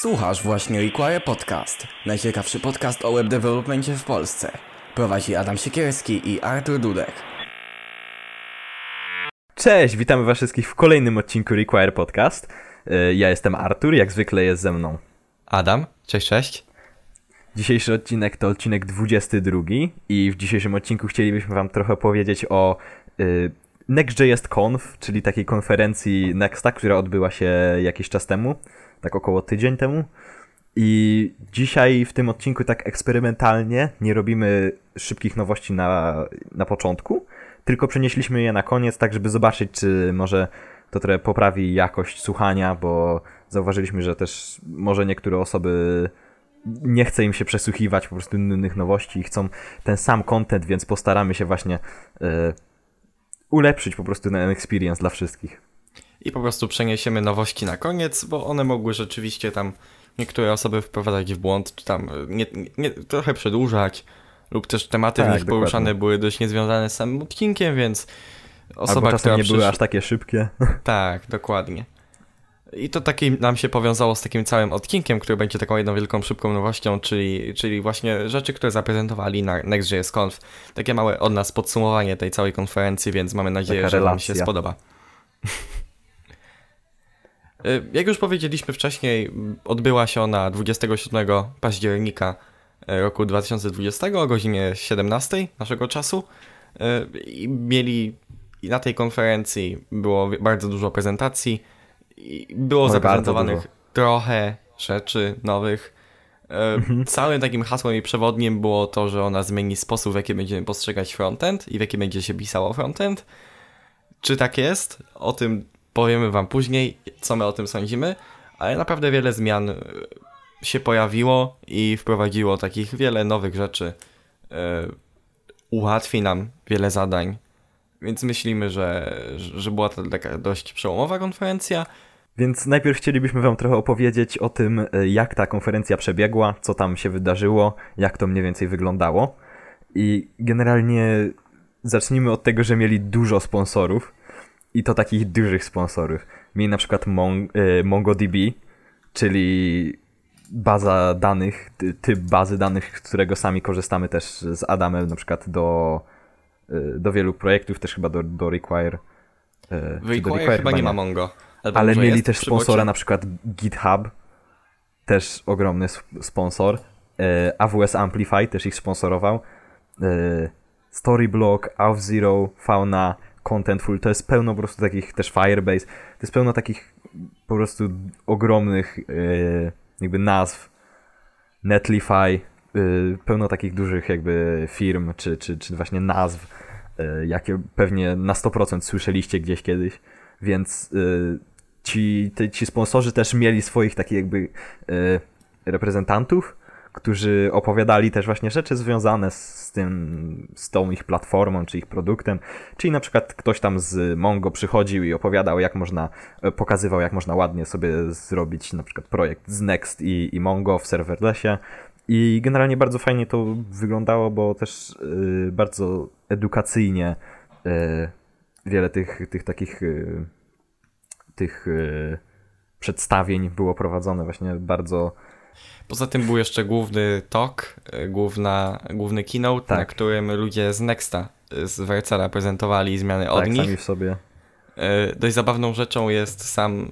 Słuchasz właśnie Require Podcast. Najciekawszy podcast o web developmentie w Polsce. Prowadzi Adam Siekierski i Artur Dudek. Cześć, witamy was wszystkich w kolejnym odcinku Require Podcast. E, Ja jestem Artur, jak zwykle jest ze mną. Adam, cześć, cześć. Dzisiejszy odcinek to odcinek 22 i w dzisiejszym odcinku chcielibyśmy wam trochę powiedzieć o y, Next.js Conf, czyli takiej konferencji Nexta, która odbyła się jakiś czas temu, tak około tydzień temu. I dzisiaj w tym odcinku tak eksperymentalnie nie robimy szybkich nowości na, na początku, tylko przenieśliśmy je na koniec, tak żeby zobaczyć, czy może to trochę poprawi jakość słuchania, bo zauważyliśmy, że też może niektóre osoby nie chce im się przesłuchiwać po prostu innych nowości i chcą ten sam content, więc postaramy się właśnie e, ulepszyć po prostu ten experience dla wszystkich. I po prostu przeniesiemy nowości na koniec, bo one mogły rzeczywiście tam niektóre osoby wprowadzać w błąd, czy tam nie, nie, trochę przedłużać, lub też tematy Tak, w nich dokładnie. poruszane były dość niezwiązane z samym odcinkiem, więc osoba, Albo która nie były przysz- aż takie szybkie. Tak, dokładnie. I to taki nam się powiązało z takim całym odcinkiem, który będzie taką jedną wielką, szybką nowością, czyli, czyli właśnie rzeczy, które zaprezentowali na Next.js Conf. Takie małe od nas podsumowanie tej całej konferencji, więc mamy nadzieję, Taka że Wam relacja. się spodoba. Y, Jak już powiedzieliśmy wcześniej, odbyła się ona 27 października y, roku 2020 o godzinie 17 naszego czasu. Y, I mieli i na tej konferencji było bardzo dużo prezentacji i było bardzo zaprezentowanych dużo. trochę rzeczy nowych. Y, Całym takim hasłem i przewodnim było to, że ona zmieni sposób, w jaki będziemy postrzegać frontend i w jaki będzie się pisało frontend. Czy tak jest? O tym powiemy wam później, co my o tym sądzimy, ale naprawdę wiele zmian y, się pojawiło i wprowadziło takich wiele nowych rzeczy. Y, Ułatwi nam wiele zadań, więc myślimy, że, że była to taka dość przełomowa konferencja. Więc najpierw chcielibyśmy wam trochę opowiedzieć o tym, e, jak ta konferencja przebiegła, co tam się wydarzyło, jak to mniej więcej wyglądało. I generalnie zacznijmy od tego, że mieli dużo sponsorów i to takich dużych sponsorów. Mieli na przykład Mon e, MongoDB, czyli baza danych, ty- typ bazy danych, z którego sami korzystamy też z Adamem na przykład do, e, do wielu projektów, też chyba do, do Require. e, W czy do Require chyba nie ma Mongo. Ale mieli też sponsora, na przykład GitHub, też ogromny sp- sponsor. AWS Amplify też ich sponsorował. Storyblock, AuthZero, Fauna, Contentful, to jest pełno po prostu takich, też Firebase, to jest pełno takich po prostu ogromnych e, jakby nazw. Netlify, e, pełno takich dużych jakby firm, czy, czy, czy właśnie nazw, e, jakie pewnie na 100% słyszeliście gdzieś kiedyś. Więc ci, te, ci sponsorzy też mieli swoich takich jakby reprezentantów, którzy opowiadali też właśnie rzeczy związane z tym, z tą ich platformą, czy ich produktem. Czyli na przykład ktoś tam z Mongo przychodził i opowiadał, jak można, e, pokazywał, jak można ładnie sobie zrobić na przykład projekt z Next i, i Mongo w serverlessie. I generalnie bardzo fajnie to wyglądało, bo też y, bardzo edukacyjnie y, wiele tych, tych takich tych przedstawień było prowadzone właśnie bardzo Poza tym był jeszcze główny talk, y, główna, główny keynote, Tak. na którym ludzie z Nexta, y, z Vercela prezentowali zmiany od tak nich. sami w sobie. Y, Dość zabawną rzeczą jest sam,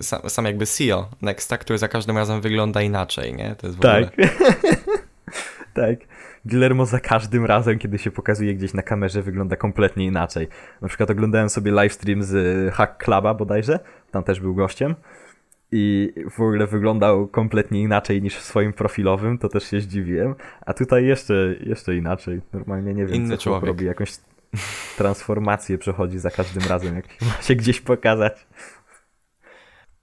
sam, sam jakby CEO Nexta, który za każdym razem wygląda inaczej, nie? To jest w ogóle... Tak. tak. Guillermo za każdym razem, kiedy się pokazuje gdzieś na kamerze, wygląda kompletnie inaczej. Na przykład oglądałem sobie livestream z Hack Cluba bodajże, tam też był gościem i w ogóle wyglądał kompletnie inaczej niż w swoim profilowym, to też się zdziwiłem. A tutaj jeszcze, jeszcze inaczej. Normalnie nie wiem, Inny co człowiek. robi, jakąś transformację przechodzi za każdym razem, jak ma się gdzieś pokazać.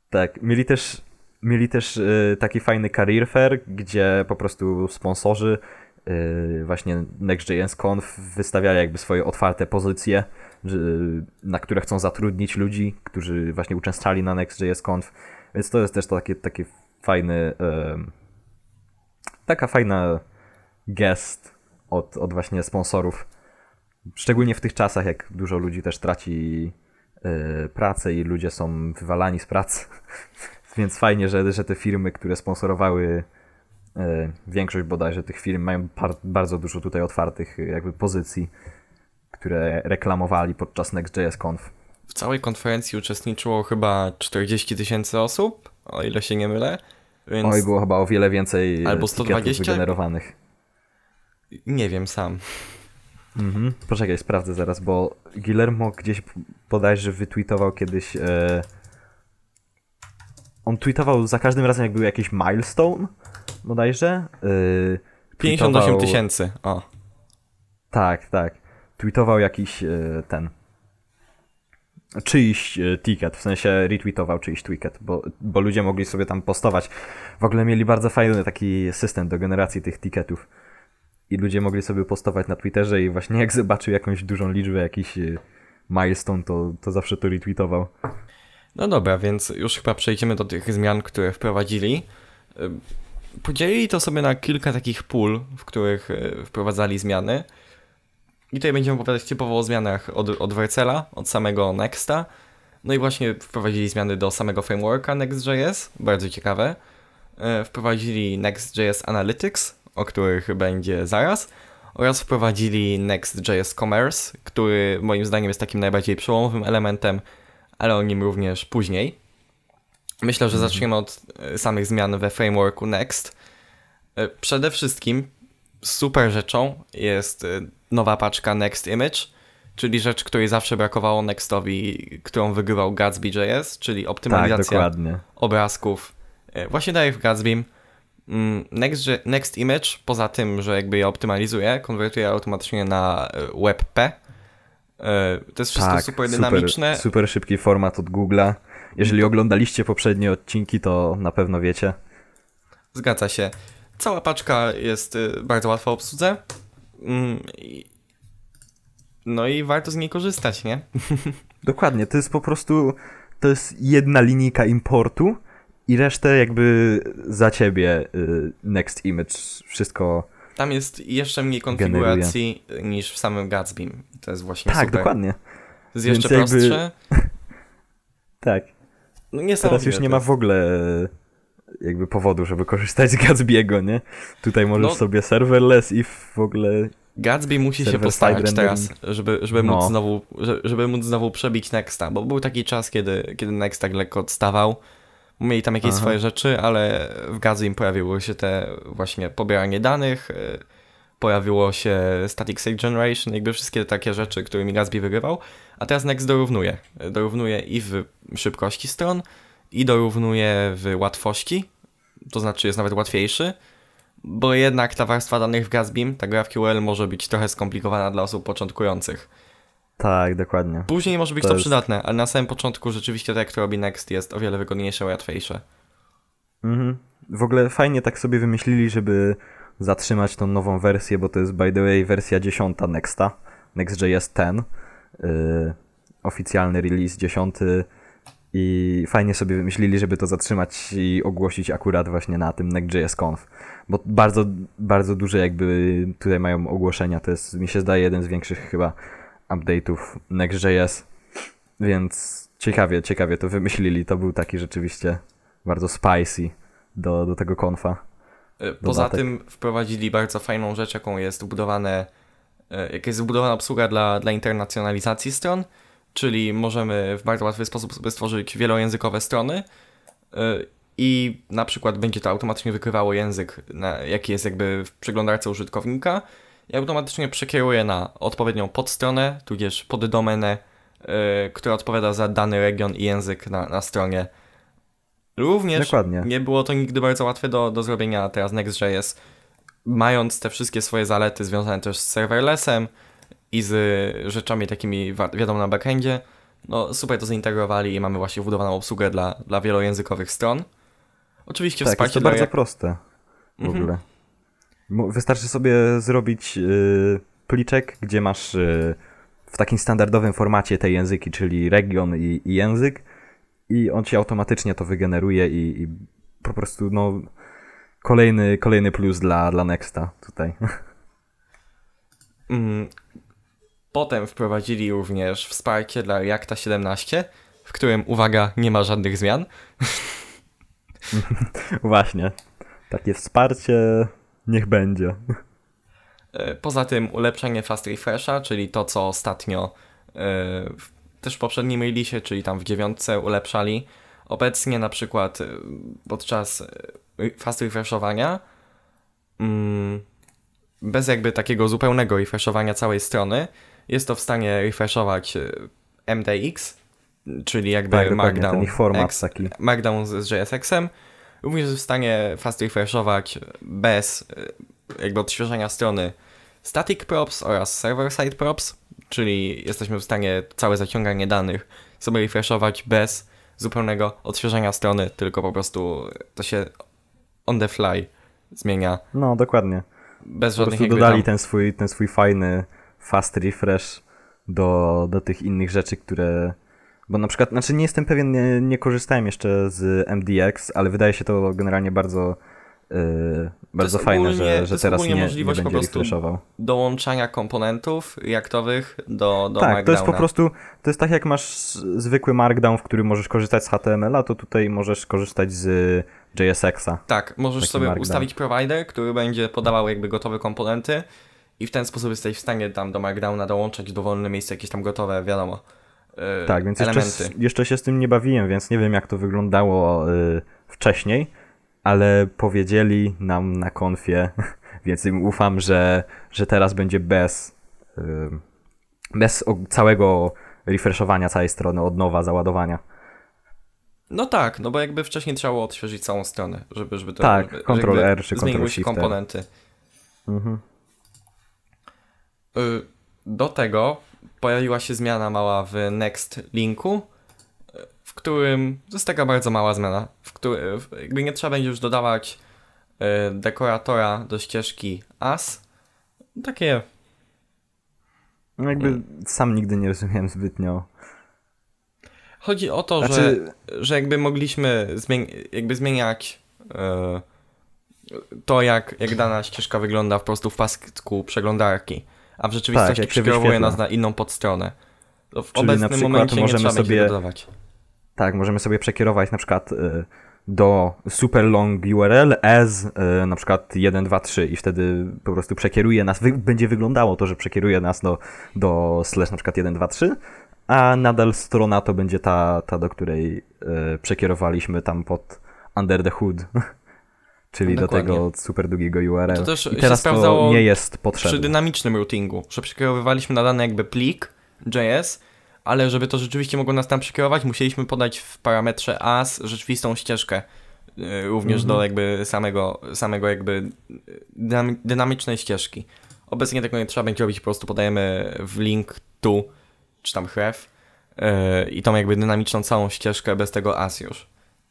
Tak, mieli też, mieli też y, taki fajny career fair, gdzie po prostu sponsorzy y, właśnie Next.js Conf wystawiali jakby swoje otwarte pozycje, na które chcą zatrudnić ludzi, którzy właśnie uczęszczali na Next.js Conf, więc to jest też takie, takie fajny taka fajna gest od, od właśnie sponsorów. Szczególnie w tych czasach, jak dużo ludzi też traci y, pracę i ludzie są wywalani z pracy. Więc fajnie, że, że te firmy, które sponsorowały e, większość bodajże tych firm, mają bardzo dużo tutaj otwartych e, jakby pozycji, które reklamowali podczas Next.js Conf. W całej konferencji uczestniczyło chyba 40 tysięcy osób, o ile się nie mylę. Więc Oj, było chyba o wiele więcej Albo ticketów 120? wygenerowanych. nie wiem sam. Mhm. Poczekaj, sprawdzę zaraz, bo Guillermo gdzieś bodajże wytweetował kiedyś. E... On tweetował za każdym razem, jak był jakiś milestone, bodajże. E... 58 tweetował- tysięcy, o. Tak, tak. Tweetował jakiś e, ten. Czyjś e, ticket, w sensie retweetował czyjś ticket, bo, bo ludzie mogli sobie tam postować. W ogóle mieli bardzo fajny taki system do generacji tych ticketów. I ludzie mogli sobie postować na Twitterze i właśnie jak zobaczył jakąś dużą liczbę, jakiś e, milestone, to, to zawsze to retweetował. No dobra, więc już chyba przejdziemy do tych zmian, które wprowadzili. Ym, Podzielili to sobie na kilka takich pól, w których e, wprowadzali zmiany. I tutaj będziemy opowiadać typowo o zmianach od, od Wercela, od samego Nexta. No i właśnie wprowadzili zmiany do samego frameworka Next.js, bardzo ciekawe. E, Wprowadzili Next.js Analytics, o których będzie zaraz. Oraz wprowadzili Next.js Commerce, który moim zdaniem jest takim najbardziej przełomowym elementem, ale o nim również później. Myślę, że zaczniemy od e, samych zmian we frameworku Next. E, Przede wszystkim super rzeczą jest e, nowa paczka Next Image, czyli rzecz, której zawsze brakowało Nextowi, którą wygrywał Gatsby.js, czyli Tak, optymalizacja dokładnie. obrazków. E, Właśnie daje w Gatsbym. Mm, Next, Next Image, poza tym, że jakby je optymalizuje, konwertuje automatycznie na e, WebP. To jest wszystko tak, super dynamiczne. Super, super szybki format od Google'a. Jeżeli oglądaliście poprzednie odcinki, to na pewno wiecie. Zgadza się. Cała paczka jest y, bardzo łatwa w obsłudze. Mm, No i warto z niej korzystać, nie? Dokładnie, to jest po prostu, to jest jedna linijka importu i resztę jakby za ciebie y, next image, wszystko, Tam jest jeszcze mniej konfiguracji y, niż w samym Gatsbym. To jest właśnie tak, super. dokładnie, To jest jeszcze Więc jakby- prostsze. tak. No Teraz już nie ma w ogóle jakby powodu, żeby korzystać z Gatsby'ego, nie? Tutaj możesz No. sobie serverless i w ogóle, Gatsby musi się postarać teraz, żeby, żeby, No. móc znowu, że- żeby móc znowu przebić Nexta, bo był taki czas, kiedy, kiedy Next tak lekko odstawał. Mieli tam jakieś Aha. swoje rzeczy, ale w Gatsbym pojawiło się te właśnie pobieranie danych, y, pojawiło się Static State Generation, jakby wszystkie takie rzeczy, którymi Gatsby wygrywał, a teraz Next dorównuje. Dorównuje i w szybkości stron, i dorównuje w łatwości, to znaczy jest nawet łatwiejszy, bo jednak ta warstwa danych w Gatsbym, ta GraphQL może być trochę skomplikowana dla osób początkujących. tak, dokładnie. Później może być To to, jest- przydatne, ale na samym początku rzeczywiście to, jak to robi Next, jest o wiele wygodniejsze, łatwiejsze. Mhm. W ogóle fajnie tak sobie wymyślili, żeby zatrzymać tą nową wersję, bo to jest by the way wersja 10 Nexta, Next.js 10, yy, oficjalny release 10 i fajnie sobie wymyślili, żeby to zatrzymać i ogłosić akurat właśnie na tym Next.js Conf, bo bardzo, bardzo duże jakby tutaj mają ogłoszenia, to jest mi się zdaje jeden z większych chyba update'ów Next.js, więc ciekawie, ciekawie to wymyślili, to był taki rzeczywiście bardzo spicy do, do tego konfa. E, Poza Dodatek. tym wprowadzili bardzo fajną rzecz, jaką jest wbudowane, e, jak jest wbudowana obsługa dla, dla internacjonalizacji stron, czyli możemy w bardzo łatwy sposób sobie stworzyć wielojęzykowe strony e, i na przykład będzie to automatycznie wykrywało język, jaki jest jakby w przeglądarce użytkownika i automatycznie przekieruje na odpowiednią podstronę, tudzież poddomenę, e, która odpowiada za dany region i język na, na stronie. Również Dokładnie. nie było to nigdy bardzo łatwe do, do zrobienia, teraz Next.js, mając te wszystkie swoje zalety związane też z serverlessem i z rzeczami takimi wiadomo na backendzie, no super to zintegrowali i mamy właśnie wbudowaną obsługę dla, dla wielojęzykowych stron. Oczywiście Tak, jest wsparcie to dla bardzo jak... proste w Mhm. ogóle. Wystarczy sobie zrobić y, pliczek, gdzie masz y, w takim standardowym formacie te języki, czyli region i, i język i on ci automatycznie to wygeneruje i, i po prostu no kolejny, kolejny plus dla, dla Nexta tutaj. Mm, Potem wprowadzili również wsparcie dla Reacta 17, w którym, uwaga, nie ma żadnych zmian. Właśnie. Takie wsparcie niech będzie. E, Poza tym ulepszenie Fast Refresha, czyli to, co ostatnio w- też w poprzednim releasie, czyli tam w dziewiątce ulepszali. Obecnie na przykład e, podczas Fast Refreshowania mm, bez jakby takiego zupełnego refreshowania całej strony jest to w stanie refreshować e, MDX, czyli jakby Tak, Markdown format X, taki. Markdown z JSX-em. Również jest w stanie fast refreshować bez e, jakby odświeżania strony static props oraz server side props, czyli jesteśmy w stanie całe zaciąganie danych sobie refreshować bez zupełnego odświeżania strony, tylko po prostu to się on the fly zmienia No, dokładnie. bez Po żadnych prostu dodali tam... ten swój, ten swój fajny fast refresh do, do tych innych rzeczy, które... Bo na przykład, znaczy nie jestem pewien, nie, nie korzystałem jeszcze z MDX, ale wydaje się to generalnie bardzo, yy, bardzo fajne, ogólnie- że, że teraz nie, nie możliwość będzie po prostu refreshował. dołączania komponentów reaktowych do, do Tak, to jest po prostu, to jest tak jak masz zwykły Markdown, w którym możesz korzystać z HTML-a, to tutaj możesz korzystać z JSX-a. Tak, możesz Taki sobie markdown. ustawić provider, który będzie podawał jakby gotowe komponenty i w ten sposób jesteś w stanie tam do Markdowna dołączać dowolne miejsce jakieś tam gotowe, wiadomo, yy, Tak, więc jeszcze, elementy. s- jeszcze się z tym nie bawiłem, więc nie wiem jak to wyglądało y, wcześniej, ale powiedzieli nam na konfie, więc im ufam, że, że teraz będzie bez, y, bez całego refreshowania całej strony, od nowa, załadowania. No tak, no bo jakby wcześniej trzeba było odświeżyć całą stronę, żeby, żeby to Tak, żeby, Ctrl jakby R czy Ctrl zmieniły się Shift R. komponenty. Mhm. Y, Do tego pojawiła się zmiana mała w Next Linku, y, w którym to jest taka bardzo mała zmiana, w którym jakby nie trzeba będzie już dodawać y, dekoratora do ścieżki as. Takie No jakby sam nigdy nie rozumiałem zbytnio. Chodzi o to, Znaczy- że, że jakby mogliśmy zmień, jakby zmieniać e, to, jak, jak dana ścieżka wygląda po prostu w pasku przeglądarki, a w rzeczywistości Tak, przekierowuje nas na inną podstronę. To w Czyli na obecnym przykład momencie nie możemy trzeba będzie sobie- dodawać. Tak, możemy sobie przekierować na przykład y, do super long URL as y, na przykład 1, 2, 3 i wtedy po prostu przekieruje nas, wy, będzie wyglądało to, że przekieruje nas do, do slash na przykład 1, 2, 3, a nadal strona to będzie ta, ta do której y, przekierowaliśmy tam pod under the hood. Czyli Dokładnie. do tego super długiego URL. To też I się teraz to sprawdzało nie jest Przy potrzebne. dynamicznym routingu, że przekierowywaliśmy na dany jakby plik JS, ale żeby to rzeczywiście mogło nas tam przekierować, musieliśmy podać w parametrze as rzeczywistą ścieżkę y, również Mhm. do jakby samego, samego jakby dynami- dynamicznej ścieżki. Obecnie tego nie trzeba będzie robić, po prostu podajemy w link tu, czy tam href y, i tą jakby dynamiczną całą ścieżkę bez tego as już.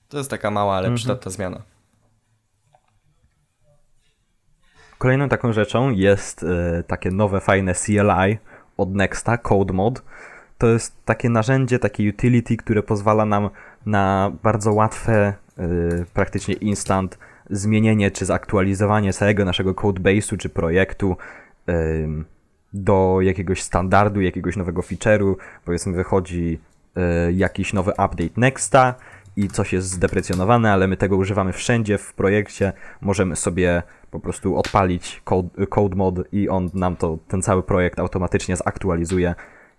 To jest taka mała, ale Mhm. przydatna zmiana. Kolejną taką rzeczą jest e, takie nowe, fajne CLI od Nexta, CodeMod. To jest takie narzędzie, takie utility, które pozwala nam na bardzo łatwe, e, praktycznie instant zmienienie czy zaktualizowanie całego naszego codebase'u czy projektu do jakiegoś standardu, jakiegoś nowego feature'u. Powiedzmy wychodzi e, jakiś nowy update Nexta i coś jest zdeprecjonowane, ale my tego używamy wszędzie w projekcie. Możemy sobie po prostu odpalić code, code mod i on nam to, ten cały projekt automatycznie zaktualizuje.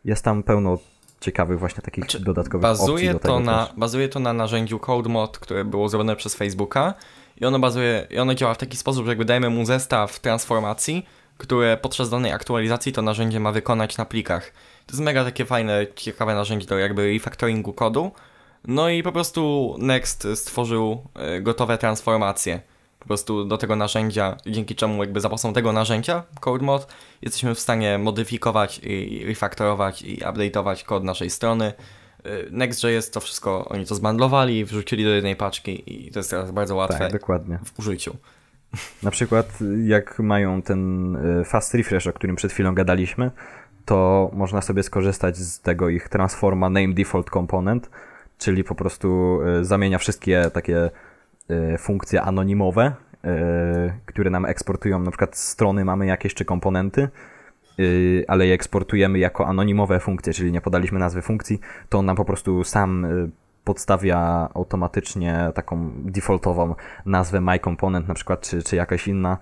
Jest tam pełno ciekawych właśnie takich Znaczy, dodatkowych opcji Bazuje do to, tego na, też. bazuje to na narzędziu CodeMod, które było zrobione przez Facebooka i ono bazuje, i ono działa w taki sposób, że jakby dajemy mu zestaw transformacji, które podczas danej aktualizacji to narzędzie ma wykonać na plikach. To jest mega takie fajne, ciekawe narzędzie do jakby refactoringu kodu. No i po prostu Next stworzył e, gotowe transformacje po prostu do tego narzędzia, dzięki czemu jakby za pomocą tego narzędzia, CodeMod, jesteśmy w stanie modyfikować i refaktorować i update'ować kod naszej strony. Y, Next.js to wszystko, oni to zbandlowali, wrzucili do jednej paczki i to jest teraz bardzo łatwe Tak, dokładnie. w użyciu. Na przykład jak mają ten y, fast refresh, o którym przed chwilą gadaliśmy, to można sobie skorzystać z tego ich transforma name default component, czyli po prostu y, zamienia wszystkie takie y, funkcje anonimowe, y, które nam eksportują, na przykład strony mamy jakieś czy komponenty, ale je eksportujemy jako anonimowe funkcje, czyli nie podaliśmy nazwy funkcji, to on nam po prostu sam podstawia automatycznie taką defaultową nazwę My Component na przykład, czy, czy jakaś inna,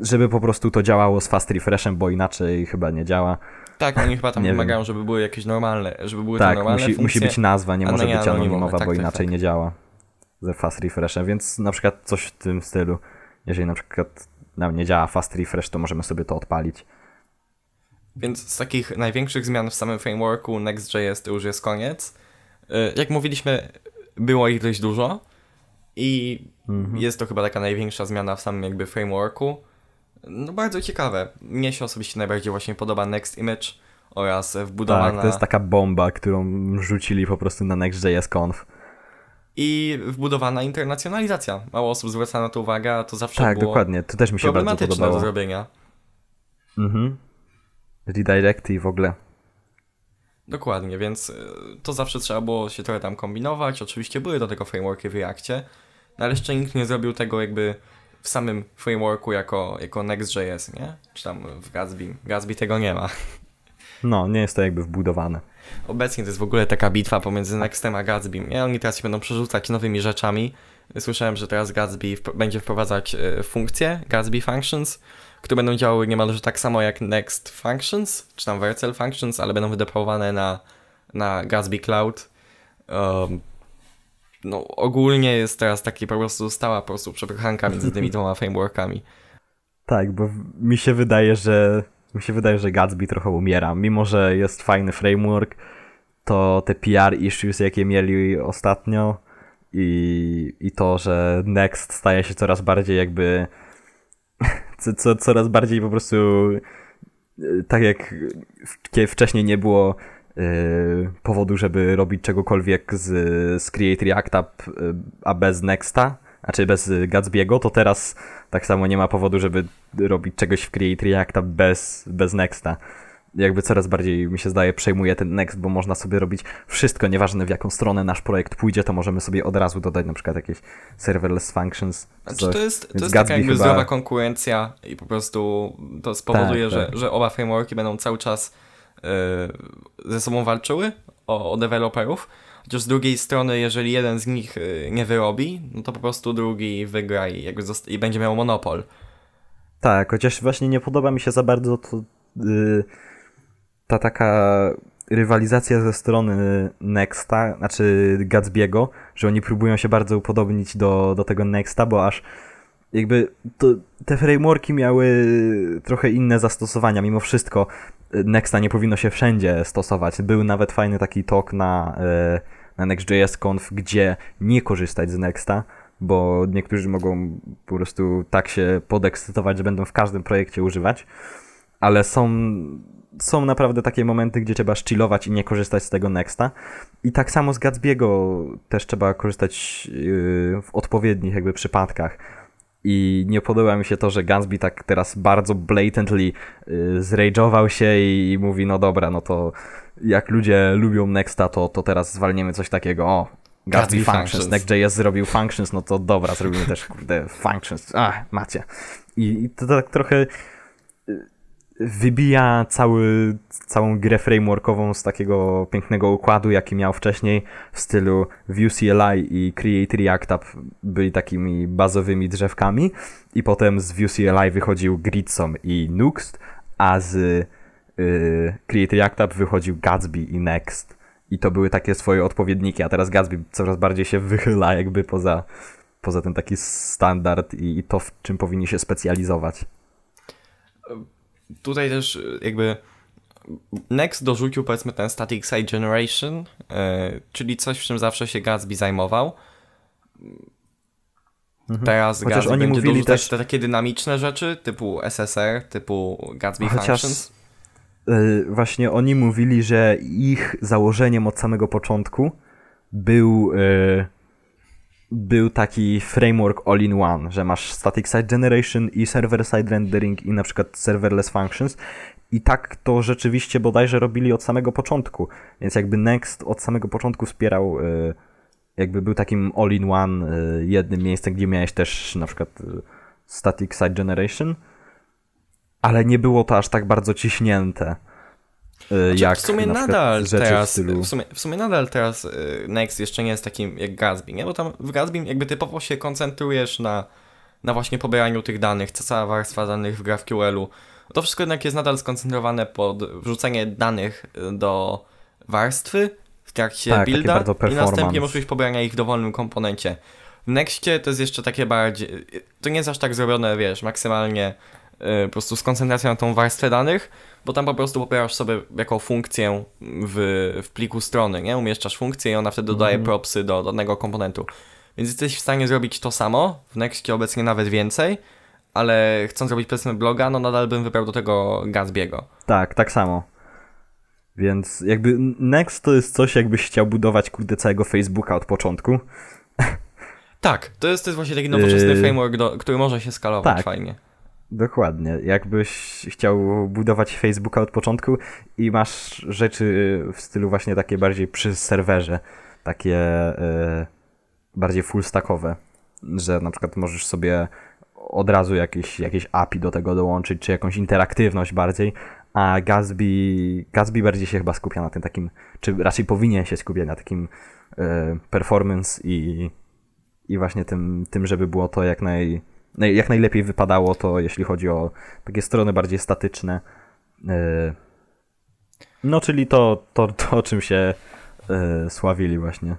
żeby po prostu to działało z fast refreshem, bo inaczej chyba nie działa. Tak, oni chyba tam Nie wymagają, żeby były jakieś normalne, żeby były te Tak, normalne musi, musi być nazwa, nie a może nie być anonimowe. anonimowa, Tak, bo tak, inaczej tak. nie działa ze fast refreshem, więc na przykład coś w tym stylu. Jeżeli na przykład nam nie działa fast refresh, to możemy sobie to odpalić. Więc z takich największych zmian w samym frameworku Next.js to już jest koniec. Y, Jak mówiliśmy, było ich dość dużo i Mhm. jest to chyba taka największa zmiana w samym jakby frameworku. No bardzo ciekawe. Mnie się osobiście najbardziej właśnie podoba Next Image oraz wbudowana Tak, to jest taka bomba, którą rzucili po prostu na Next.js Conf. i wbudowana internacjonalizacja. Mało osób zwraca na to uwagę, a to zawsze Tak, było dokładnie. To też mi się bardzo problematyczne do podobało. zrobienia. Mhm. Redirecty i w ogóle. Dokładnie, więc y, to zawsze trzeba było się trochę tam kombinować. Oczywiście były do tego frameworki w Reactie, no ale jeszcze nikt nie zrobił tego jakby w samym frameworku jako, jako Next.js, nie? Czy tam w Gatsby. Gatsby tego nie ma. No, nie jest to jakby wbudowane. Obecnie to jest w ogóle taka bitwa pomiędzy Nextem a Gatsby. Nie? Oni teraz się będą przerzucać nowymi rzeczami. Słyszałem, że teraz Gatsby będzie wprowadzać e, funkcje Gatsby Functions, które będą działały niemalże tak samo jak Next Functions, czy tam Vercel Functions, ale będą wydeployowane na, na Gatsby Cloud. Um, no, ogólnie jest teraz taki po prostu stała po prostu przepychanka między tymi dwoma frameworkami. Tak, bo mi się wydaje, że mi się wydaje, że Gatsby trochę umiera. Mimo, że jest fajny framework, to te PR issues, jakie mieli ostatnio i, i to, że Next staje się coraz bardziej jakby co, co, coraz bardziej po prostu y, tak jak wcześniej nie było powodu, żeby robić czegokolwiek z, z Create React App, y, a bez Nexta, znaczy bez y, Gatsby'ego, to teraz tak samo nie ma powodu, żeby robić czegoś w Create React App bez, bez Nexta. Jakby coraz bardziej mi się zdaje przejmuje ten Next, bo można sobie robić wszystko, nieważne w jaką stronę nasz projekt pójdzie, to możemy sobie od razu dodać na przykład jakieś serverless functions. czy Znaczy, to jest, to Więc jest taka jakby chyba- zdrowa konkurencja i po prostu to spowoduje, Tak, że, tak. że oba frameworki będą cały czas ze sobą walczyły o, o deweloperów. Chociaż z drugiej strony, jeżeli jeden z nich e, nie wyrobi, no to po prostu drugi wygra i, jakby i będzie miał monopol. Tak, chociaż właśnie nie podoba mi się za bardzo to, y, ta taka rywalizacja ze strony Nexta, znaczy Gatsby'ego, że oni próbują się bardzo upodobnić do, do tego Nexta, bo aż jakby to, te frameworki miały trochę inne zastosowania. Mimo wszystko Nexta nie powinno się wszędzie stosować. Był nawet fajny taki talk na, y, na Next.js Conf, gdzie nie korzystać z Nexta, bo niektórzy mogą po prostu tak się podekscytować, że będą w każdym projekcie używać, ale są, są naprawdę takie momenty, gdzie trzeba chillować i nie korzystać z tego Nexta. I tak samo z Gatsby'ego też trzeba korzystać yy, w odpowiednich jakby przypadkach. I nie podoba mi się to, że Gatsby tak teraz bardzo blatantly yy, zrage'ował się i, i mówi, no dobra, no to jak ludzie lubią Nexta, to, to teraz zwalniemy coś takiego, o, Gatsby, Functions, Functions. Next.js zrobił Functions, no to dobra, zrobimy też, kurde, Functions, a, macie. I, i to tak trochę y, wybija cały, całą grę frameworkową z takiego pięknego układu, jaki miał wcześniej w stylu Vue CLI i Create React App byli takimi bazowymi drzewkami i potem z Vue CLI wychodził Gridsom i Nuxt, a z y, Create React App wychodził Gatsby i Next. I to były takie swoje odpowiedniki, a teraz Gatsby coraz bardziej się wychyla jakby poza, poza ten taki standard i, i to, w czym powinni się specjalizować. Tutaj też y, jakby Next dorzucił powiedzmy ten static site generation, e, czyli coś, w czym zawsze się Gatsby zajmował. Teraz Chociaż Gatsby oni będzie mówili też- te takie dynamiczne rzeczy typu SSR, typu Gatsby Chociaż- Functions. Y, właśnie oni mówili, że ich założeniem od samego początku był, y, był taki framework all-in-one, że masz static site generation i server-side rendering i na przykład serverless functions. I tak to rzeczywiście bodajże robili od samego początku, więc jakby Next od samego początku wspierał y, jakby był takim all-in-one y, jednym miejscem, gdzie miałeś też na przykład y, static site generation, ale nie było to aż tak bardzo ciśnięte. Y, Znaczy, jak w sumie na nadal teraz, w stylu... w, sumie, w sumie nadal teraz y, Next jeszcze nie jest takim jak Gatsby, nie? Bo tam w Gatsby jakby typowo się koncentrujesz na, na właśnie pobieraniu tych danych, co cała warstwa danych w GraphQL-u. To wszystko jednak jest nadal skoncentrowane pod wrzucenie danych y, do warstwy w trakcie Tak, builda i następnie możliwość pobierania ich w dowolnym komponencie. W Nexcie to jest jeszcze takie bardziej, to nie jest aż tak zrobione, wiesz, maksymalnie po prostu z koncentracją na tą warstwę danych, bo tam po prostu pobierasz sobie jaką funkcję w, w pliku strony, nie? Umieszczasz funkcję i ona wtedy dodaje Mhm. propsy do danego komponentu. Więc jesteś w stanie zrobić to samo, w Nextie obecnie nawet więcej, ale chcąc zrobić powiedzmy bloga, no nadal bym wybrał do tego Gatsby'ego. Tak, tak samo. Więc jakby Next to jest coś, jakbyś chciał budować kurde całego Facebooka od początku. Tak, to jest, to jest właśnie taki nowoczesny Yy, framework, do, który może się skalować tak. fajnie. Dokładnie. Jakbyś chciał budować Facebooka od początku i masz rzeczy w stylu właśnie takie bardziej przy serwerze, takie e, bardziej full stackowe, że na przykład możesz sobie od razu jakieś, jakieś API do tego dołączyć, czy jakąś interaktywność bardziej, a Gatsby, Gatsby bardziej się chyba skupia na tym takim, czy raczej powinien się skupiać na takim e, performance i, i właśnie tym, tym, żeby było to jak naj, naj, jak najlepiej wypadało to, jeśli chodzi o takie strony bardziej statyczne. E, No, czyli to, to, to o czym się e, sławili właśnie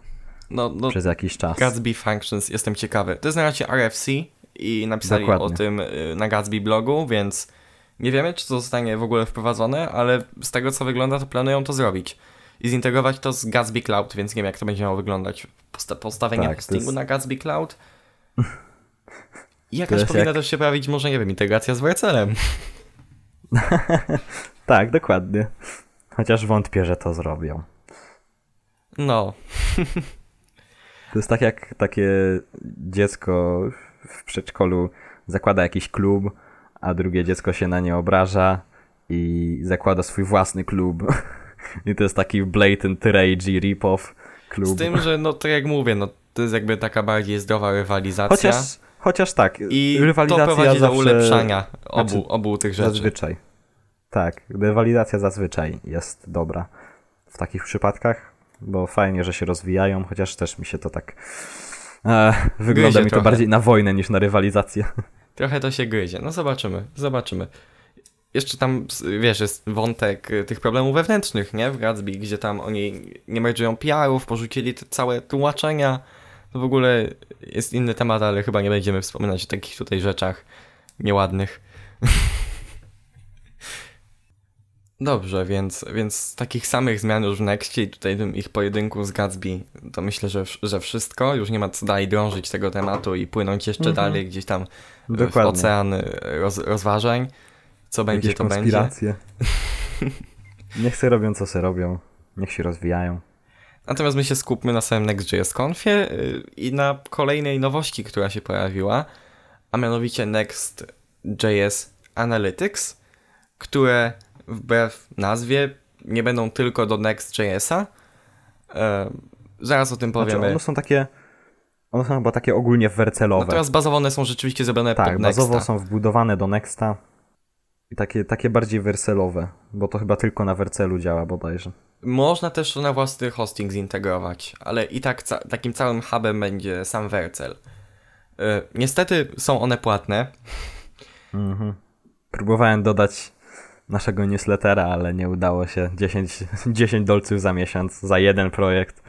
No, no przez jakiś czas. Gatsby Functions, jestem ciekawy. To jest na razie RFC i napisali Dokładnie. o tym y, na Gatsby blogu, więc nie wiemy, czy to zostanie w ogóle wprowadzone, ale z tego co wygląda, to planują to zrobić. I zintegrować to z Gatsby Cloud, więc nie wiem, jak to będzie miało wyglądać. Posta postawienie Tak, hostingu jest- na Gatsby Cloud. I jakaś powinna jak- też się pojawić, może nie wiem, integracja z Wercelem. Tak, dokładnie. Chociaż wątpię, że to zrobią. No, To jest tak jak takie dziecko w przedszkolu zakłada jakiś klub, a drugie dziecko się na nie obraża i zakłada swój własny klub. I to jest taki blatant rage rip-off klub. z tym, że no to jak mówię, no to jest jakby taka bardziej zdrowa rywalizacja. Chociaż, chociaż tak, I to rywalizacja prowadzi zawsze... do ulepszania obu, znaczy, obu tych rzeczy. Zazwyczaj. Tak, rywalizacja zazwyczaj jest dobra w takich przypadkach, bo fajnie, że się rozwijają, chociaż też mi się to tak... E, wygląda Gryzie mi to trochę. bardziej na wojnę niż na rywalizację. Trochę to się gryzie. No zobaczymy, zobaczymy. Jeszcze tam, wiesz, jest wątek y, tych problemów wewnętrznych, nie? W Gatsby, gdzie tam oni nie merge'ują PR-ów, porzucili te całe tłumaczenia. To w ogóle jest inny temat, ale chyba nie będziemy wspominać o takich tutaj rzeczach nieładnych. Dobrze, więc, więc z takich samych zmian już w Nextie i tutaj tym ich pojedynku z Gatsby, to myślę, że, że wszystko. Już nie ma co dalej drążyć tego tematu i płynąć jeszcze Mhm. dalej gdzieś tam w Dokładnie. ocean y, roz, rozważań. Co będzie, Jakieś to będzie. Niech se robią, co se robią. Niech się rozwijają. Natomiast my się skupmy na samym Next.js Confie y, i na kolejnej nowości, która się pojawiła, a mianowicie Next.js Analytics, które wbrew nazwie nie będą tylko do Next.jsa. E, zaraz o tym Znaczy, powiemy. one są takie... One są chyba takie ogólnie wercelowe. Natomiast bazowo one są rzeczywiście zrobione tak, pod Nexta. bazowo są wbudowane do Nexta. Takie, takie bardziej wercelowe, bo to chyba tylko na wercelu działa bodajże. Można też to na własny hosting zintegrować, ale i tak ca takim całym hubem będzie sam Vercel. Yy, niestety są one płatne. Mhm. Próbowałem dodać naszego newslettera, ale nie udało się. 10, 10 dolców za miesiąc, za jeden projekt.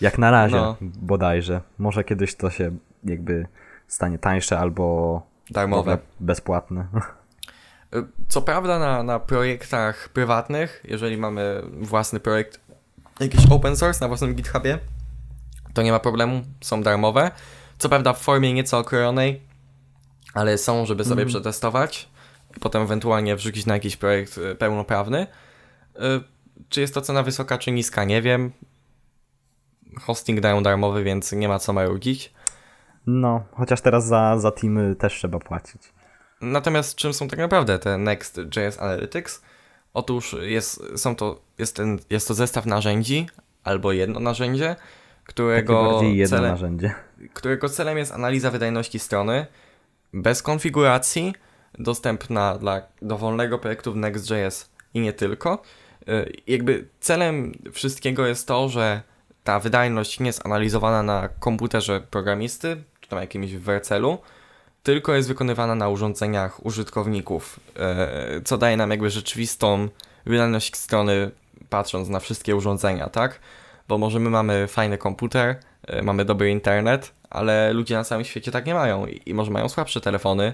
Jak na razie, No. bodajże. Może kiedyś to się jakby stanie tańsze albo Darmowe. bezpłatne. Co prawda na, na projektach prywatnych, jeżeli mamy własny projekt, jakiś open source na własnym GitHubie, to nie ma problemu, są darmowe. Co prawda w formie nieco okrojonej, ale są, żeby sobie przetestować i potem ewentualnie wrzucić na jakiś projekt y, pełnoprawny. Y, Czy jest to cena wysoka, czy niska, nie wiem. Hosting dają darmowy, więc nie ma co marudzić. No, chociaż teraz za, za teamy też trzeba płacić. Natomiast czym są tak naprawdę te Next.js Analytics? Otóż jest, są to, jest, ten, jest to zestaw narzędzi albo jedno narzędzie, którego, jedno cele, narzędzie. którego celem jest analiza wydajności strony bez konfiguracji, dostępna dla dowolnego projektu w Next.js i nie tylko. Y, Jakby celem wszystkiego jest to, że ta wydajność nie jest analizowana na komputerze programisty, czy tam jakimś wercelu, tylko jest wykonywana na urządzeniach użytkowników, y, co daje nam jakby rzeczywistą wydajność strony, patrząc na wszystkie urządzenia, tak? Bo może my mamy fajny komputer, y, mamy dobry internet, ale ludzie na całym świecie tak nie mają i, może mają słabsze telefony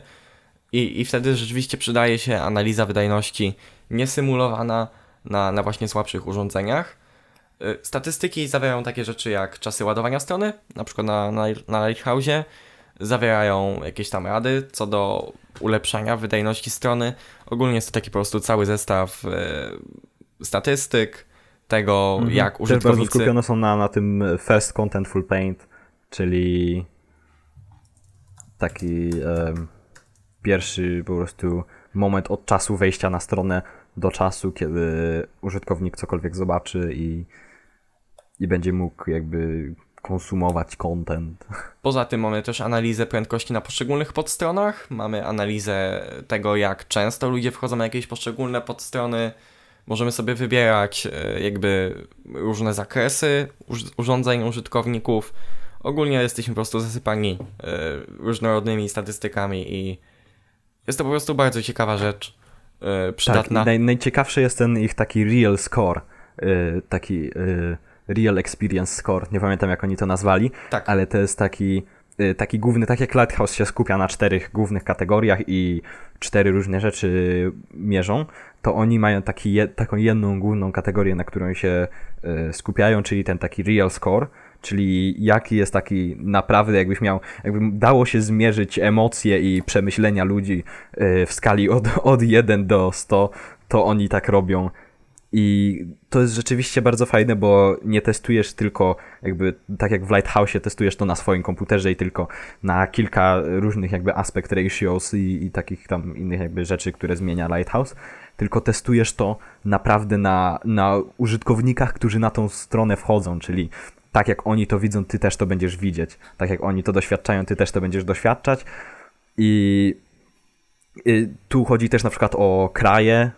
i, i wtedy rzeczywiście przydaje się analiza wydajności niesymulowana na, na właśnie słabszych urządzeniach. Y, Statystyki zawierają takie rzeczy jak czasy ładowania strony, na przykład na, na, na Lighthouse'ie, zawierają jakieś tam rady co do ulepszania wydajności strony. Ogólnie jest to taki po prostu cały zestaw y, statystyk, tego Mhm. jak Też bardzo użytkownicy... skupione są na, na tym First Contentful Paint, czyli taki pierwszy po prostu moment od czasu wejścia na stronę do czasu, kiedy użytkownik cokolwiek zobaczy i, i będzie mógł jakby konsumować content. Poza tym mamy też analizę prędkości na poszczególnych podstronach, mamy analizę tego, jak często ludzie wchodzą na jakieś poszczególne podstrony. Możemy sobie wybierać e, jakby różne zakresy urządzeń użytkowników. Ogólnie jesteśmy po prostu zasypani e, różnorodnymi statystykami i jest to po prostu bardzo ciekawa rzecz. e, Tak, Przydatna. i naj, najciekawszy jest ten ich taki real score, taki real experience score, nie pamiętam jak oni to nazwali, Tak. ale to jest taki, y, taki główny, tak jak Lighthouse się skupia na czterech głównych kategoriach i cztery różne rzeczy mierzą, to oni mają taki taką jedną główną kategorię, na którą się y, skupiają, czyli ten taki real score, czyli jaki jest taki naprawdę, jakbyś miał, jakby dało się zmierzyć emocje i przemyślenia ludzi y, w skali od, od 1 do 100, to oni tak robią. I to jest rzeczywiście bardzo fajne, bo nie testujesz tylko, jakby tak jak w Lighthouse testujesz to na swoim komputerze i tylko na kilka różnych jakby aspect ratios i, i takich tam innych jakby rzeczy, które zmienia Lighthouse, tylko testujesz to naprawdę na, na użytkownikach, którzy na tą stronę wchodzą, czyli tak jak oni to widzą, ty też to będziesz widzieć. Tak jak oni to doświadczają, ty też to będziesz doświadczać. I tu chodzi też na przykład o kraje,